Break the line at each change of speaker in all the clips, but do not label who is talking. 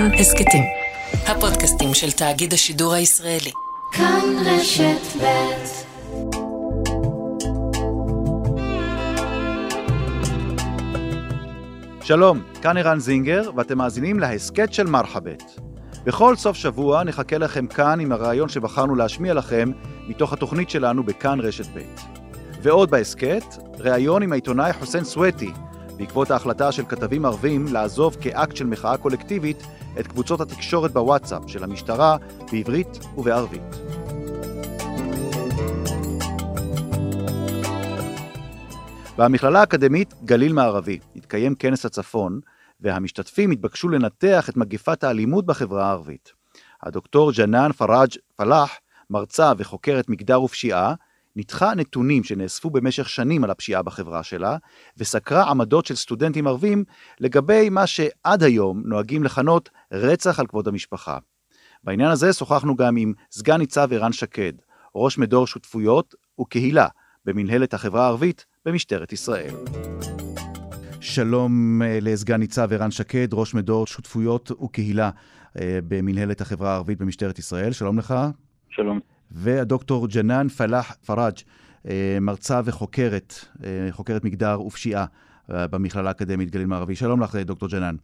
כאן הסכתים. הפודקאסטים של תאגיד השידור הישראלי. כאן רשת ב'
שלום, כאן ערן זינגר, ואתם מאזינים להסכת של מרחבת. בכל סוף שבוע נחכה לכם כאן עם הרעיון שבחרנו להשמיע לכם מתוך התוכנית שלנו בכאן רשת ב'. ועוד בהסכת, ראיון עם העיתונאי חוסיין סווטי, בעקבות ההחלטה של כתבים ערבים לעזוב כאקט של מחאה קולקטיבית את קבוצות התקשורת בוואטסאפ של המשטרה בעברית ובערבית. במכללה האקדמית גליל מערבי התקיים כנס הצפון, והמשתתפים התבקשו לנתח את מגפת האלימות בחברה הערבית. הדוקטור ג'נאן פראג' פלאח, מרצה וחוקרת מגדר ופשיעה, ניתחה נתונים שנאספו במשך שנים על הפשיעה בחברה שלה, וסקרה עמדות של סטודנטים ערבים לגבי מה שעד היום נוהגים לכנות רצח על כבוד המשפחה. בעניין הזה שוחחנו גם עם סגן ניצב ערן שקד, ראש מדור שותפויות וקהילה במנהלת החברה הערבית במשטרת ישראל. שלום אה, לסגן ניצב ערן שקד, ראש מדור שותפויות וקהילה אה, במנהלת החברה הערבית במשטרת ישראל. שלום לך.
שלום.
והדוקטור ג'נאן פלאח פראג', אה, מרצה וחוקרת, אה, חוקרת מגדר ופשיעה אה, במכללה האקדמית גליל מערבי. שלום לך, דוקטור ג'נאן.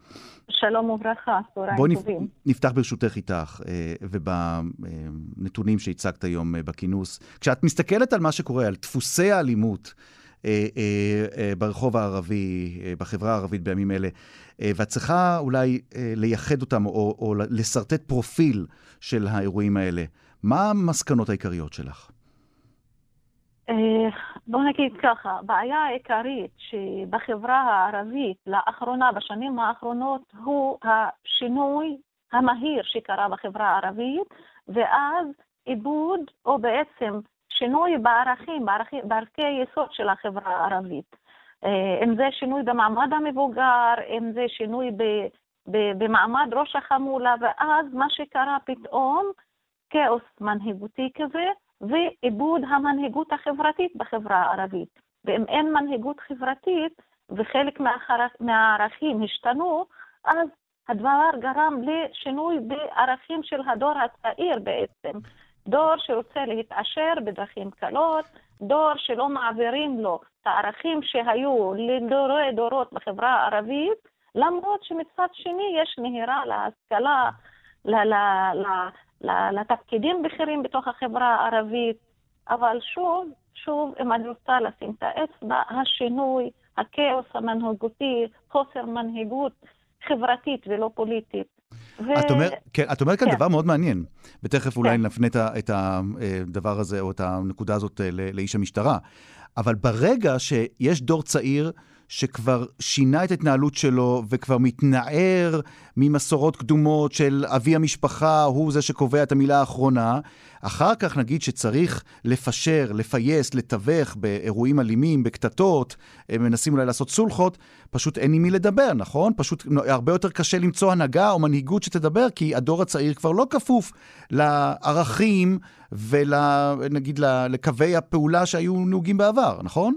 שלום וברכה, צהריים טובים. בואי
נפתח ברשותך איתך ובנתונים שהצגת היום בכינוס. כשאת מסתכלת על מה שקורה, על דפוסי האלימות, ברחוב הערבי, בחברה הערבית בימים אלה, ואת צריכה אולי לייחד אותם או, או לשרטט פרופיל של האירועים האלה. מה המסקנות העיקריות שלך?
אה, בוא נגיד ככה, הבעיה העיקרית שבחברה הערבית לאחרונה, בשנים האחרונות, הוא השינוי המהיר שקרה בחברה הערבית, ואז איבוד, או בעצם שינוי בערכים, בערכים, בערכי יסוד של החברה הערבית. אה, אם זה שינוי במעמד המבוגר, אם זה שינוי במעמד ראש החמולה, ואז מה שקרה פתאום, כאוס מנהיגותי כזה, ואיבוד המנהיגות החברתית בחברה הערבית. ואם אין מנהיגות חברתית וחלק מהערכים השתנו, אז הדבר גרם לשינוי בערכים של הדור הצעיר בעצם. דור שרוצה להתעשר בדרכים קלות, דור שלא מעבירים לו את הערכים שהיו לדורי דורות בחברה הערבית, למרות שמצד שני יש נהירה להשכלה, לתפקידים בכירים בתוך החברה הערבית, אבל שוב, שוב, אם אני רוצה לשים את האצבע, השינוי, הכאוס המנהיגותי, חוסר מנהיגות חברתית ולא פוליטית.
ו... את, אומר, כן, את אומרת כאן כן. דבר מאוד מעניין, ותכף כן. אולי נפנה את הדבר הזה או את הנקודה הזאת אה, לאיש המשטרה. אבל ברגע שיש דור צעיר שכבר שינה את ההתנהלות שלו וכבר מתנער ממסורות קדומות של אבי המשפחה, הוא זה שקובע את המילה האחרונה. אחר כך נגיד שצריך לפשר, לפייס, לתווך באירועים אלימים, בקטטות, מנסים אולי לעשות סולחות, פשוט אין עם מי לדבר, נכון? פשוט הרבה יותר קשה למצוא הנהגה או מנהיגות שתדבר, כי הדור הצעיר כבר לא כפוף לערכים ונגיד לקווי הפעולה שהיו נהוגים בעבר, נכון?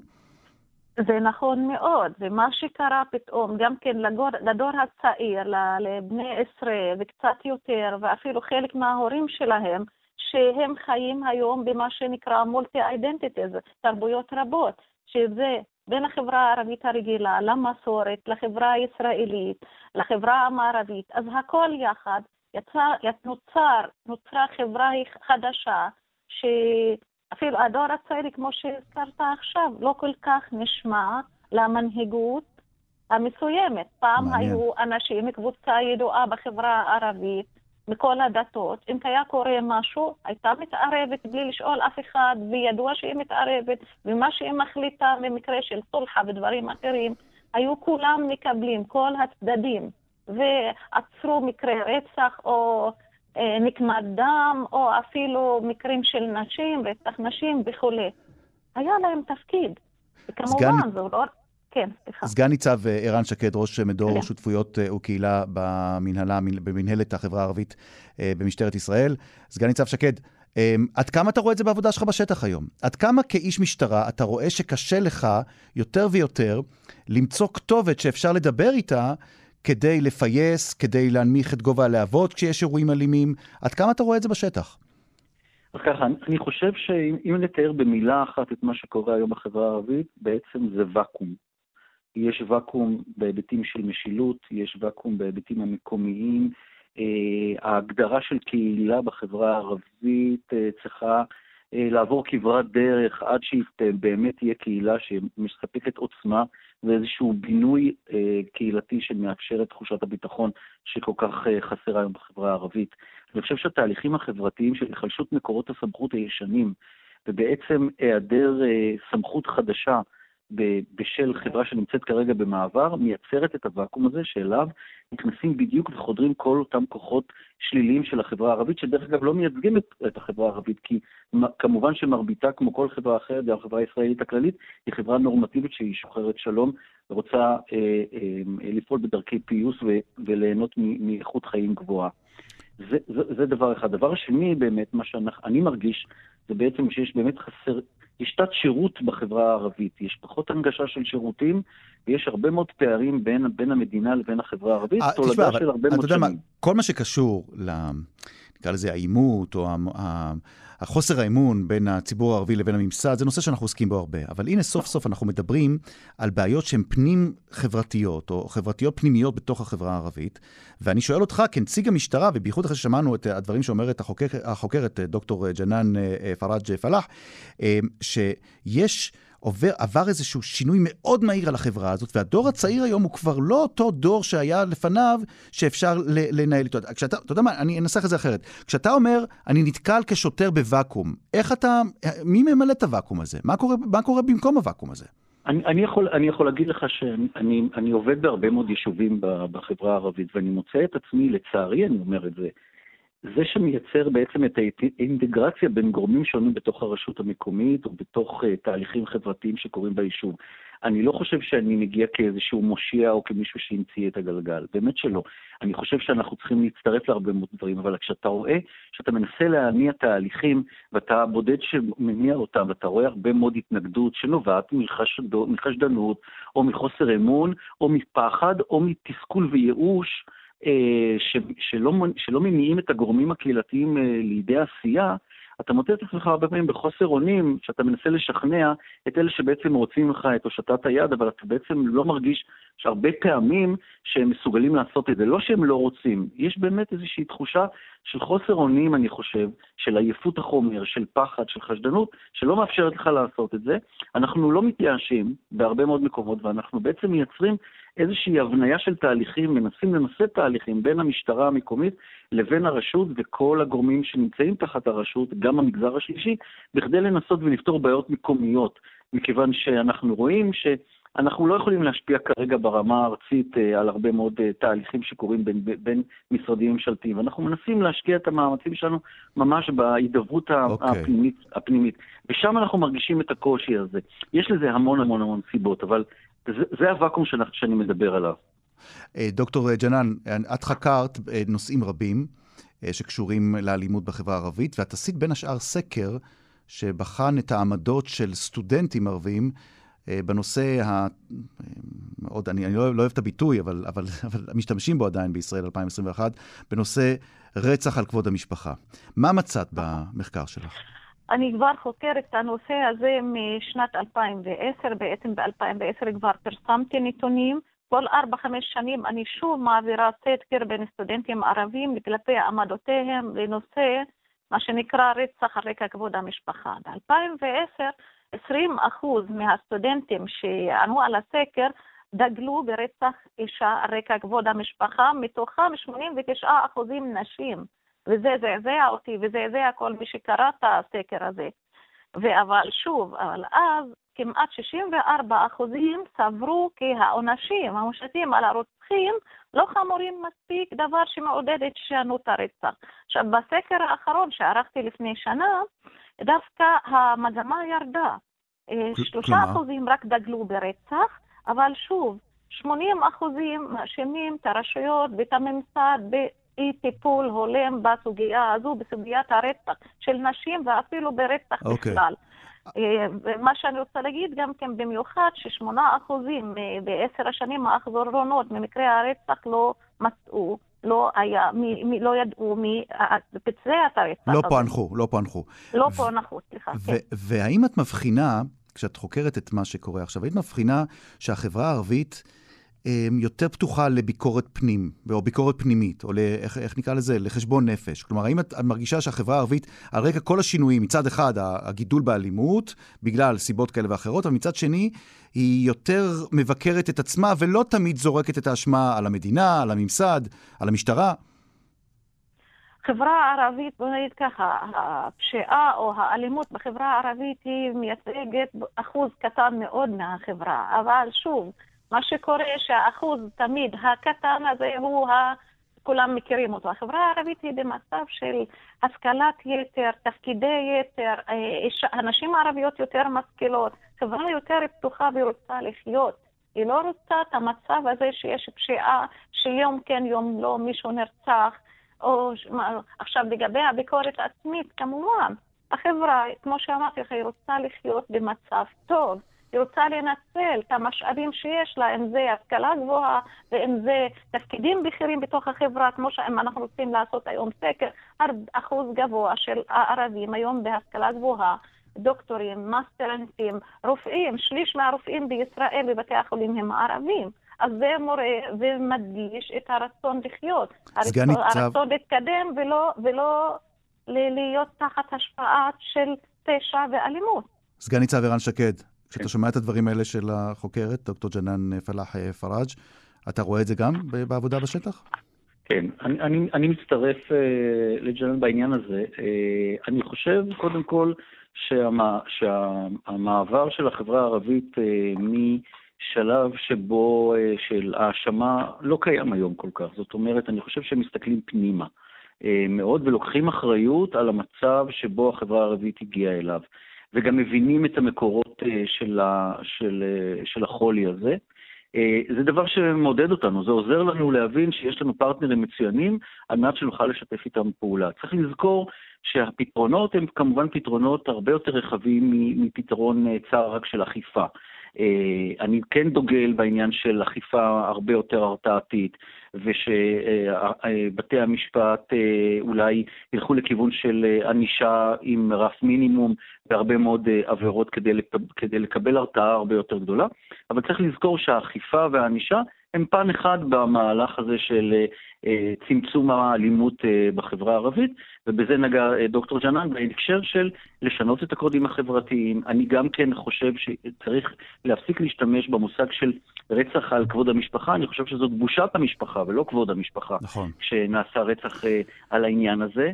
זה נכון מאוד, ומה שקרה פתאום, גם כן לדור, לדור הצעיר, לבני עשרה וקצת יותר, ואפילו חלק מההורים שלהם, שהם חיים היום במה שנקרא מולטי אידנטיטיז, תרבויות רבות, שזה בין החברה הערבית הרגילה למסורת, לחברה הישראלית, לחברה המערבית, אז הכל יחד, יצא, נוצר, נוצרה חברה חדשה, ש... אפילו הדור הצעיר, כמו שהזכרת עכשיו, לא כל כך נשמע למנהיגות המסוימת. פעם מעניין. היו אנשים, קבוצה ידועה בחברה הערבית, מכל הדתות, אם היה קורה משהו, הייתה מתערבת בלי לשאול אף אחד, וידוע שהיא מתערבת, ומה שהיא מחליטה במקרה של סולחה ודברים אחרים, היו כולם מקבלים, כל הצדדים, ועצרו מקרה רצח או נקמת דם, או אפילו מקרים של נשים, רצח נשים וכולי. היה להם תפקיד. וכמובן, זה לא... כן, סליחה.
סגן ניצב אה, ערן שקד, ראש מדור כן. שותפויות אה, וקהילה במנהלה, במנהלת החברה הערבית במשטרת ישראל. סגן ניצב שקד, עד כמה אתה רואה את זה בעבודה שלך בשטח היום? עד כמה כאיש משטרה אתה רואה שקשה לך יותר ויותר למצוא כתובת שאפשר לדבר איתה כדי לפייס, כדי להנמיך את גובה הלהבות כשיש אירועים אלימים? עד כמה אתה רואה את זה בשטח?
אז ככה, אני חושב שאם נתאר במילה אחת את מה שקורה היום בחברה הערבית, בעצם זה ואקום. יש ואקום בהיבטים של משילות, יש ואקום בהיבטים המקומיים. אה, ההגדרה של קהילה בחברה הערבית אה, צריכה אה, לעבור כברת דרך עד שהיא באמת תהיה קהילה שמספקת עוצמה ואיזשהו בינוי קהילתי שמאפשר את תחושת הביטחון שכל כך חסרה היום בחברה הערבית. אני חושב שהתהליכים החברתיים של היחלשות מקורות הסמכות הישנים ובעצם היעדר סמכות חדשה בשל חברה שנמצאת כרגע במעבר, מייצרת את הוואקום הזה שאליו נכנסים בדיוק וחודרים כל אותם כוחות שליליים של החברה הערבית, שדרך אגב לא מייצגים את, את החברה הערבית, כי כמובן שמרביתה, כמו כל חברה אחרת, גם החברה הישראלית הכללית, היא חברה נורמטיבית שהיא שוחרת שלום ורוצה אה, אה, לפעול בדרכי פיוס ו, וליהנות מאיכות חיים גבוהה. זה, זה, זה דבר אחד. דבר שני, באמת, מה שאני מרגיש, זה בעצם שיש באמת חסר, יש תת שירות בחברה הערבית, יש פחות הנגשה של שירותים, ויש הרבה מאוד פערים בין, בין המדינה לבין החברה הערבית,
אה, תולדה של הרבה מאוד שנים. מה, כל מה שקשור ל... נקרא לזה העימות, או החוסר האמון בין הציבור הערבי לבין הממסד, זה נושא שאנחנו עוסקים בו הרבה. אבל הנה, סוף סוף אנחנו מדברים על בעיות שהן פנים-חברתיות, או חברתיות פנימיות בתוך החברה הערבית. ואני שואל אותך, כנציג המשטרה, ובייחוד אחרי ששמענו את הדברים שאומרת החוקר, החוקרת דוקטור ג'נן אה, פראג' פלאח, אה, שיש... עובר, עבר איזשהו שינוי מאוד מהיר על החברה הזאת, והדור הצעיר היום הוא כבר לא אותו דור שהיה לפניו, שאפשר לנהל איתו. כשאתה, אתה יודע מה, אני אנסח את זה אחרת. כשאתה אומר, אני נתקל כשוטר בוואקום, איך אתה, מי ממלא את הוואקום הזה? מה קורה, מה קורה במקום הוואקום הזה?
אני, אני, יכול, אני יכול להגיד לך שאני אני עובד בהרבה מאוד יישובים בחברה הערבית, ואני מוצא את עצמי, לצערי אני אומר את זה, זה שמייצר בעצם את האינטגרציה בין גורמים שונים בתוך הרשות המקומית או בתוך uh, תהליכים חברתיים שקורים ביישוב. אני לא חושב שאני מגיע כאיזשהו מושיע או כמישהו שהמציא את הגלגל, באמת שלא. אני חושב שאנחנו צריכים להצטרף להרבה מאוד דברים, אבל כשאתה רואה שאתה מנסה להניע תהליכים ואתה בודד שמניע אותם ואתה רואה הרבה מאוד התנגדות שנובעת מחשדנות או מחוסר אמון או מפחד או מתסכול וייאוש, אה, שלא, שלא מניעים את הגורמים הקהילתיים אה, לידי עשייה, אתה מוצא את עצמך הרבה פעמים בחוסר אונים, שאתה מנסה לשכנע את אלה שבעצם רוצים ממך את הושטת היד, אבל אתה בעצם לא מרגיש שהרבה פעמים שהם מסוגלים לעשות את זה. לא שהם לא רוצים, יש באמת איזושהי תחושה של חוסר אונים, אני חושב, של עייפות החומר, של פחד, של חשדנות, שלא מאפשרת לך לעשות את זה. אנחנו לא מתייאשים בהרבה מאוד מקומות, ואנחנו בעצם מייצרים איזושהי הבניה של תהליכים, מנסים למסד תהליכים בין המשטרה המקומית לבין הרשות וכל הגורמים שנמצאים תחת הרשות, גם המגזר השלישי, בכדי לנסות ולפתור בעיות מקומיות, מכיוון שאנחנו רואים ש... אנחנו לא יכולים להשפיע כרגע ברמה הארצית אה, על הרבה מאוד אה, תהליכים שקורים בין, בין משרדים ממשלתיים, ואנחנו מנסים להשקיע את המאמצים שלנו ממש בהידברות okay. אוקיי. הפנימית, הפנימית. ושם אנחנו מרגישים את הקושי הזה. יש לזה המון המון המון סיבות, אבל זה, זה הוואקום שאני מדבר עליו.
אה, דוקטור ג'נן, את חקרת נושאים רבים שקשורים לאלימות בחברה הערבית, ואת עשית בין השאר סקר שבחן את העמדות של סטודנטים ערבים בנושא ה... מאוד, אני, אני לא, לא אוהב את הביטוי, אבל, אבל, אבל משתמשים בו עדיין בישראל 2021, בנושא רצח על כבוד המשפחה. מה מצאת במחקר שלך?
אני כבר חוקרת את הנושא הזה משנת 2010, בעצם ב-2010 כבר פרסמתי נתונים. כל ארבע, חמש שנים אני שוב מעבירה סקר בין סטודנטים ערבים כלפי עמדותיהם לנושא מה שנקרא רצח על רקע כבוד המשפחה. ב-2010 20 אחוז מהסטודנטים שענו על הסקר דגלו ברצח אישה על רקע כבוד המשפחה, מתוכם 89 אחוזים נשים. וזה זעזע אותי וזעזע כל מי שקרא את הסקר הזה. אבל שוב, אבל אז כמעט 64 אחוזים סברו כי העונשים המושתים על הרוצחים לא חמורים מספיק, דבר שמעודד את הישנות הרצח. עכשיו, בסקר האחרון שערכתי לפני שנה, דווקא המגמה ירדה. אה, שלושה אחוזים רק דגלו ברצח, אבל שוב, 80 אחוזים מאשימים את הרשויות ואת הממסד באי טיפול הולם בסוגיה הזו, בסוגיית הרצח של נשים ואפילו ברצח okay. אוקיי. בכלל. מה שאני רוצה להגיד גם כן במיוחד, ששמונה אחוזים בעשר השנים האחרונות ממקרי הרצח לא מצאו לא היה, מי, מי, לא ידעו מי ביצע את הרצח.
לא פוענחו, לא פוענחו.
לא פוענחו, סליחה, כן.
והאם את מבחינה, כשאת חוקרת את מה שקורה עכשיו, היית מבחינה שהחברה הערבית... אמ, יותר פתוחה לביקורת פנים, או ביקורת פנימית, או לאיך, איך נקרא לזה? לחשבון נפש. כלומר, האם את, מרגישה שהחברה הערבית, על רקע כל השינויים, מצד אחד הגידול באלימות, בגלל סיבות כאלה ואחרות, אבל מצד שני, היא יותר מבקרת את עצמה ולא תמיד זורקת את האשמה על המדינה, על הממסד, על המשטרה?
החברה הערבית, בוא נגיד ככה, הפשיעה או האלימות בחברה הערבית היא מייצגת אחוז קטן מאוד מהחברה, אבל שוב, מה שקורה שהאחוז תמיד הקטן הזה הוא ה... כולם מכירים אותו. החברה הערבית היא במצב של השכלת יתר, תפקידי יתר, אה, הנשים הערביות יותר משכילות, חברה יותר פתוחה ורוצה לחיות. היא לא רוצה את המצב הזה שיש פשיעה, שיום כן יום לא מישהו נרצח, או עכשיו לגבי הביקורת העצמית, כמובן, החברה, כמו שאמרתי לך, היא רוצה לחיות במצב טוב. היא רוצה לנצל את המשאבים שיש לה, אם זה השכלה גבוהה ואם זה תפקידים בכירים בתוך החברה, כמו שאם אנחנו רוצים לעשות היום סקר, אחוז גבוה של הערבים היום בהשכלה גבוהה, דוקטורים, מאסטרנטים, רופאים, שליש מהרופאים בישראל בבתי החולים הם ערבים. אז זה מורה ומדגיש את הרצון לחיות. הרצון, הרצון להתקדם ולא, ולא להיות תחת השפעה של פשע ואלימות.
סגן ניצב ערן שקד, כשאתה כן. שומע את הדברים האלה של החוקרת, דוקטור ג'נן פלאח אה, פראג', אתה רואה את זה גם בעבודה בשטח?
כן, אני, אני, אני מצטרף uh, לג'נן בעניין הזה. Uh, אני חושב, קודם כל, שהמה, שהמעבר של החברה הערבית uh, משלב שבו uh, של האשמה לא קיים היום כל כך. זאת אומרת, אני חושב שהם מסתכלים פנימה uh, מאוד ולוקחים אחריות על המצב שבו החברה הערבית הגיעה אליו. וגם מבינים את המקורות אה, של, ה, של, אה, של החולי הזה. אה, זה דבר שמעודד אותנו, זה עוזר לנו להבין שיש לנו פרטנרים מצוינים על מנת שנוכל לשתף איתם פעולה. צריך לזכור שהפתרונות הם כמובן פתרונות הרבה יותר רחבים מפתרון צר רק של אכיפה. אני כן דוגל בעניין של אכיפה הרבה יותר הרתעתית, ושבתי המשפט אה, אולי ילכו לכיוון של ענישה עם רף מינימום בהרבה מאוד אה, עבירות כדי, כדי לקבל הרתעה הרבה יותר גדולה, אבל צריך לזכור שהאכיפה והענישה הם פן אחד במהלך הזה של אה, צמצום האלימות אה, בחברה הערבית, ובזה נגע אה, דוקטור ג'נן בהקשר של לשנות את הקודים החברתיים. אני גם כן חושב שצריך להפסיק להשתמש במושג של רצח על כבוד המשפחה, אני חושב שזאת בושת המשפחה ולא כבוד המשפחה.
נכון.
שנעשה רצח על העניין הזה.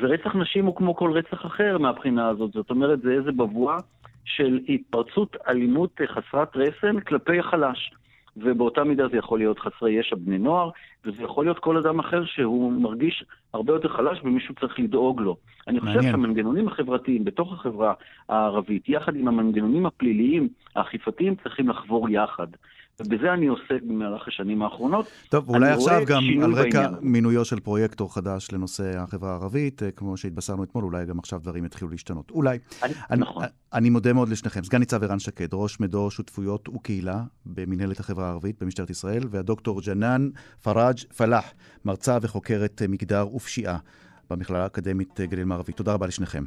ורצח נשים הוא כמו כל רצח אחר מהבחינה הזאת, זאת אומרת, זה איזה בבואה של התפרצות אלימות חסרת רסן כלפי החלש. ובאותה מידה זה יכול להיות חסרי ישע בני נוער, וזה יכול להיות כל אדם אחר שהוא מרגיש הרבה יותר חלש ומישהו צריך לדאוג לו. אני חושב מעניין. שהמנגנונים החברתיים בתוך החברה הערבית, יחד עם המנגנונים הפליליים, האכיפתיים, צריכים לחבור יחד. ובזה אני עוסק במהלך השנים האחרונות.
טוב, אולי עכשיו גם על רקע מינויו של פרויקטור חדש לנושא החברה הערבית, אה, כמו שהתבשרנו אתמול, אולי גם עכשיו דברים יתחילו להשתנות. אולי. אני, אני, נכון. אני מודה מאוד לשניכם. סגן ניצב ערן שקד, ראש מדור שותפויות וקהילה במנהלת החברה הערבית במשטרת ישראל, והדוקטור ג'נן פראג' פלאח, מרצה וחוקרת מגדר ופשיעה במכללה האקדמית גליל מערבי. תודה רבה לשניכם.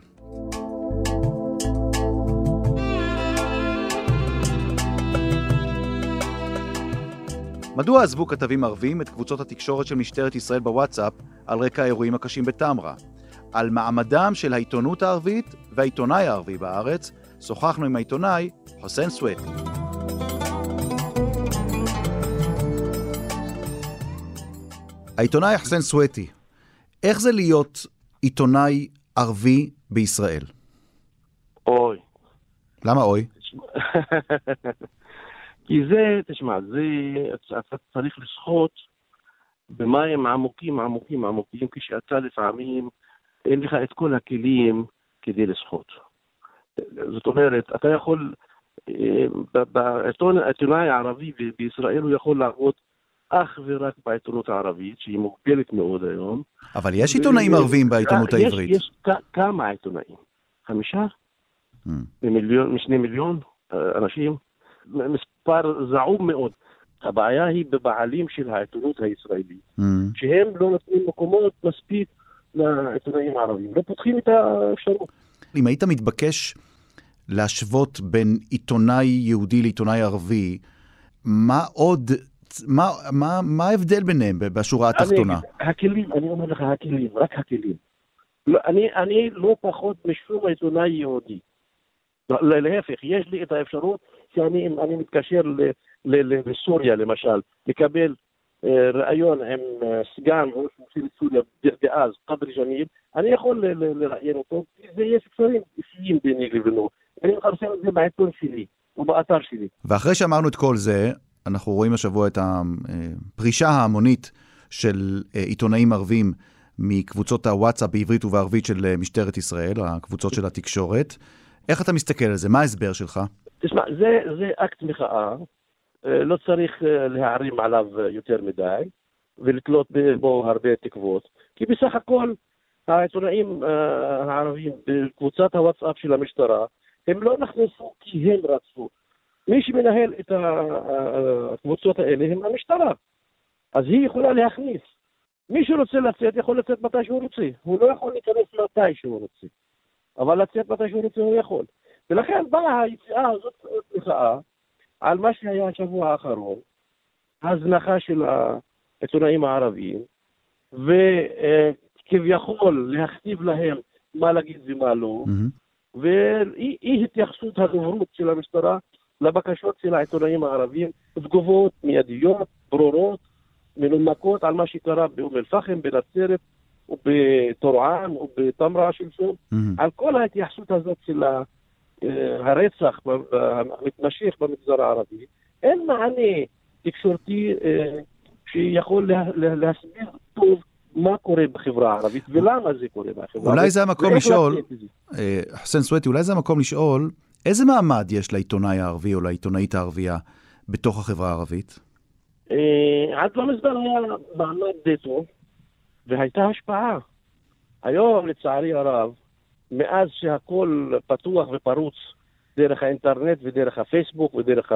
מדוע עזבו כתבים ערבים את קבוצות התקשורת של משטרת ישראל בוואטסאפ על רקע האירועים הקשים בטמרה? על מעמדם של העיתונות הערבית והעיתונאי הערבי בארץ, שוחחנו עם העיתונאי חוסיין סוויטי. העיתונאי חוסיין סוויטי, איך זה להיות עיתונאי ערבי בישראל?
אוי.
למה אוי?
כי זה, תשמע, זה, אתה צריך לשחות במים עמוקים, עמוקים, עמוקים, כשאתה לפעמים, אין לך את כל הכלים כדי לשחות. זאת אומרת, אתה יכול, אה, העיתונאי הערבי בישראל הוא יכול לעבוד אך ורק בעיתונות הערבית, שהיא מוגבלת מאוד היום.
אבל יש עיתונאים ערבים בעיתונות העברית.
יש כמה עיתונאים? חמישה? mm. ממיליון, משני מיליון אה, אנשים, מספר זעום מאוד. הבעיה היא בבעלים של העיתונות הישראלית, mm. שהם לא נותנים מקומות מספיק לעיתונאים הערבים, לא פותחים את האפשרות.
אם היית מתבקש להשוות בין עיתונאי יהודי לעיתונאי ערבי, מה עוד, מה, מה, מה ההבדל ביניהם בשורה התחתונה?
אני, הכלים, אני אומר לך, הכלים, רק הכלים. לא, אני, אני לא פחות משום עיתונאי יהודי. להפך, יש לי את האפשרות שאני אני מתקשר ל, ל, ל, לסוריה למשל, לקבל אה, ראיון עם אה, סגן ראש ממשלת סוריה דאז, קדרי ג'מיל, אני יכול לראיין אותו, זה יש קשרים אישיים ביני לבינו. אני מפרסם את זה בעיתון שלי, או באתר שלי.
ואחרי שאמרנו את כל זה, אנחנו רואים השבוע את הפרישה ההמונית של אה, עיתונאים ערבים מקבוצות הוואטסאפ בעברית ובערבית של משטרת ישראל, הקבוצות של התקשורת. איך אתה מסתכל על זה? מה ההסבר שלך?
תשמע, זה, זה אקט מחאה, אה, לא צריך אה, להערים עליו יותר מדי ולתלות בו הרבה תקוות, כי בסך הכל העיתונאים הערבים בקבוצת הוואטסאפ של המשטרה הם לא נכנסו כי הם רצו. מי שמנהל את הקבוצות האלה הם המשטרה. אז היא יכולה להכניס. מי שרוצה לצאת יכול לצאת מתי שהוא רוצה. הוא לא יכול להיכנס מתי שהוא רוצה. אבל לצאת מתי שהוא רוצה הוא יכול. ולכן באה היציאה הזאת מחאה על מה שהיה השבוע האחרון, ההזנחה של העיתונאים הערביים, וכביכול להכתיב להם מה להגיד ומה לא, mm-hmm. ואי התייחסות הדוברות של המשטרה לבקשות של העיתונאים הערבים, תגובות מיידיות, ברורות, מנומקות על מה שקרה באום אל-פחם, בנצרת, ובטורען, ובטמרה שלשום, mm-hmm. על כל ההתייחסות הזאת של הרצח המתמשך במגזר הערבי, אין מענה תקשורתי אה, שיכול להסביר טוב מה קורה בחברה הערבית ולמה זה קורה בחברה הערבית.
אולי זה המקום לשאול, אה, חסן סווטי, אולי זה המקום לשאול, איזה מעמד יש לעיתונאי הערבי או לעיתונאית הערבייה בתוך החברה הערבית?
אה, עד לא מזמן היה מעמד די טוב, והייתה השפעה. היום, לצערי הרב, מאז שהכל פתוח ופרוץ דרך האינטרנט ודרך הפייסבוק ודרך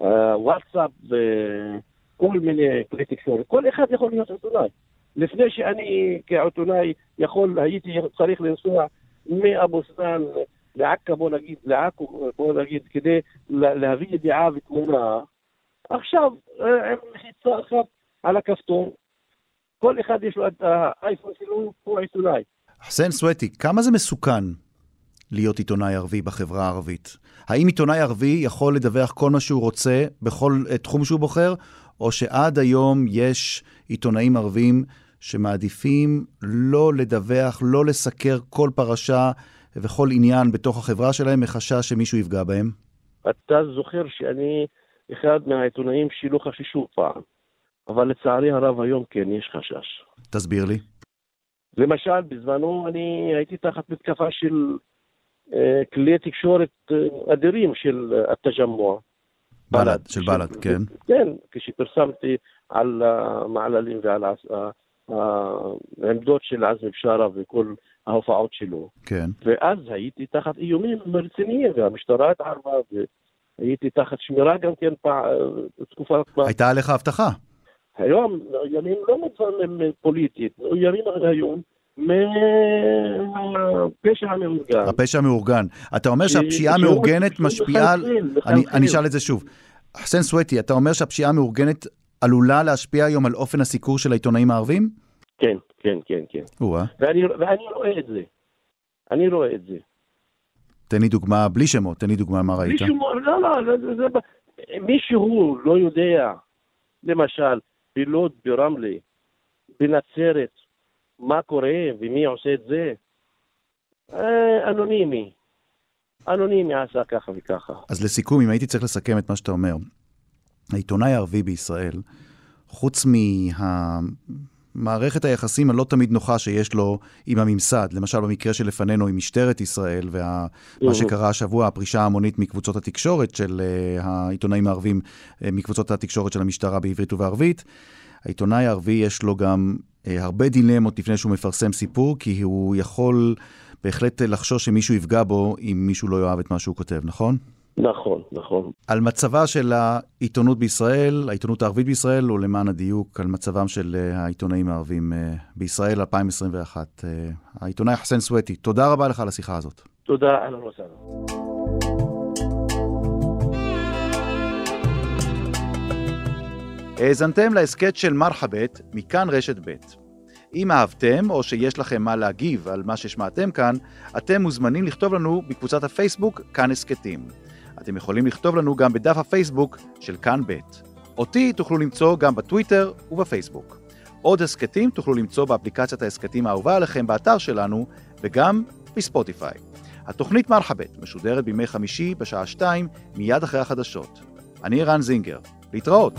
הוואטסאפ וכל מיני כלי תקשורת, כל אחד יכול להיות עיתונאי. לפני שאני כעיתונאי יכול, הייתי צריך לנסוע מאבו סנאן לעכו, בוא נגיד, לעכו, בוא נגיד, כדי להביא ידיעה ותמונה. עכשיו, אה, עם לחיצה אחת על הכפתור, כל אחד יש לו את האייפון שלו, הוא עיתונאי.
חסן סווטי, כמה זה מסוכן להיות עיתונאי ערבי בחברה הערבית? האם עיתונאי ערבי יכול לדווח כל מה שהוא רוצה בכל תחום שהוא בוחר, או שעד היום יש עיתונאים ערבים שמעדיפים לא לדווח, לא לסקר כל פרשה וכל עניין בתוך החברה שלהם מחשש שמישהו יפגע בהם?
אתה זוכר שאני אחד מהעיתונאים שלא חששו פעם, אבל לצערי הרב היום כן יש חשש.
תסביר לי.
למשל, בזמנו אני הייתי תחת מתקפה של אה, כלי תקשורת אה, אדירים של התג'מוע.
בל"ד, של בל"ד, כן.
כן, כשפרסמתי על המעללים ועל העמדות של עזמי בשארה וכל ההופעות שלו.
כן.
ואז הייתי תחת איומים רציניים, והמשטרה התערבה, והייתי תחת שמירה גם כן תקופה...
הייתה עליך הבטחה.
היום מאוימים לא פוליטית, מאוימים היום מהפשע המאורגן.
הפשע המאורגן. אתה אומר שהפשיעה המאורגנת משפיעה על... אני אשאל את זה שוב. חסן סווטי, אתה אומר שהפשיעה המאורגנת עלולה להשפיע היום על אופן הסיקור של העיתונאים הערבים?
כן, כן, כן, כן. ואני, ואני רואה את זה. אני רואה את זה.
תן לי דוגמה, בלי שמות, תן לי דוגמה מה ראית.
מישהו, לא, לא, לא זה, זה, מישהו לא יודע, למשל, בלוד, ברמלה, בנצרת, מה קורה ומי עושה את זה. אה, אנונימי. אנונימי עשה ככה וככה.
אז לסיכום, אם הייתי צריך לסכם את מה שאתה אומר, העיתונאי הערבי בישראל, חוץ מהמערכת היחסים הלא תמיד נוחה שיש לו עם הממסד, למשל במקרה שלפנינו עם משטרת ישראל, ומה וה... שקרה השבוע, הפרישה ההמונית מקבוצות התקשורת של uh, העיתונאים הערבים, uh, מקבוצות התקשורת של המשטרה בעברית ובערבית, העיתונאי הערבי יש לו גם uh, הרבה דילמות לפני שהוא מפרסם סיפור, כי הוא יכול בהחלט לחשוש שמישהו יפגע בו אם מישהו לא יאהב את מה שהוא כותב, נכון?
נכון, נכון.
על מצבה של העיתונות בישראל, העיתונות הערבית בישראל, או למען הדיוק, על מצבם של אה, העיתונאים הערבים אה, בישראל 2021. אה, העיתונאי חסן סווטי, תודה רבה לך על השיחה הזאת.
תודה, אהלן וסהלן.
האזנתם להסכת של מרחבת, מכאן רשת ב'. אם אהבתם, או שיש לכם מה להגיב על מה ששמעתם כאן, אתם מוזמנים לכתוב לנו בקבוצת הפייסבוק כאן הסכתים. אתם יכולים לכתוב לנו גם בדף הפייסבוק של כאן ב'. אותי תוכלו למצוא גם בטוויטר ובפייסבוק. עוד הסכתים תוכלו למצוא באפליקציית ההסכתים האהובה עליכם באתר שלנו, וגם בספוטיפיי. התוכנית מרחבת משודרת בימי חמישי בשעה שתיים, מיד אחרי החדשות. אני רן זינגר. להתראות.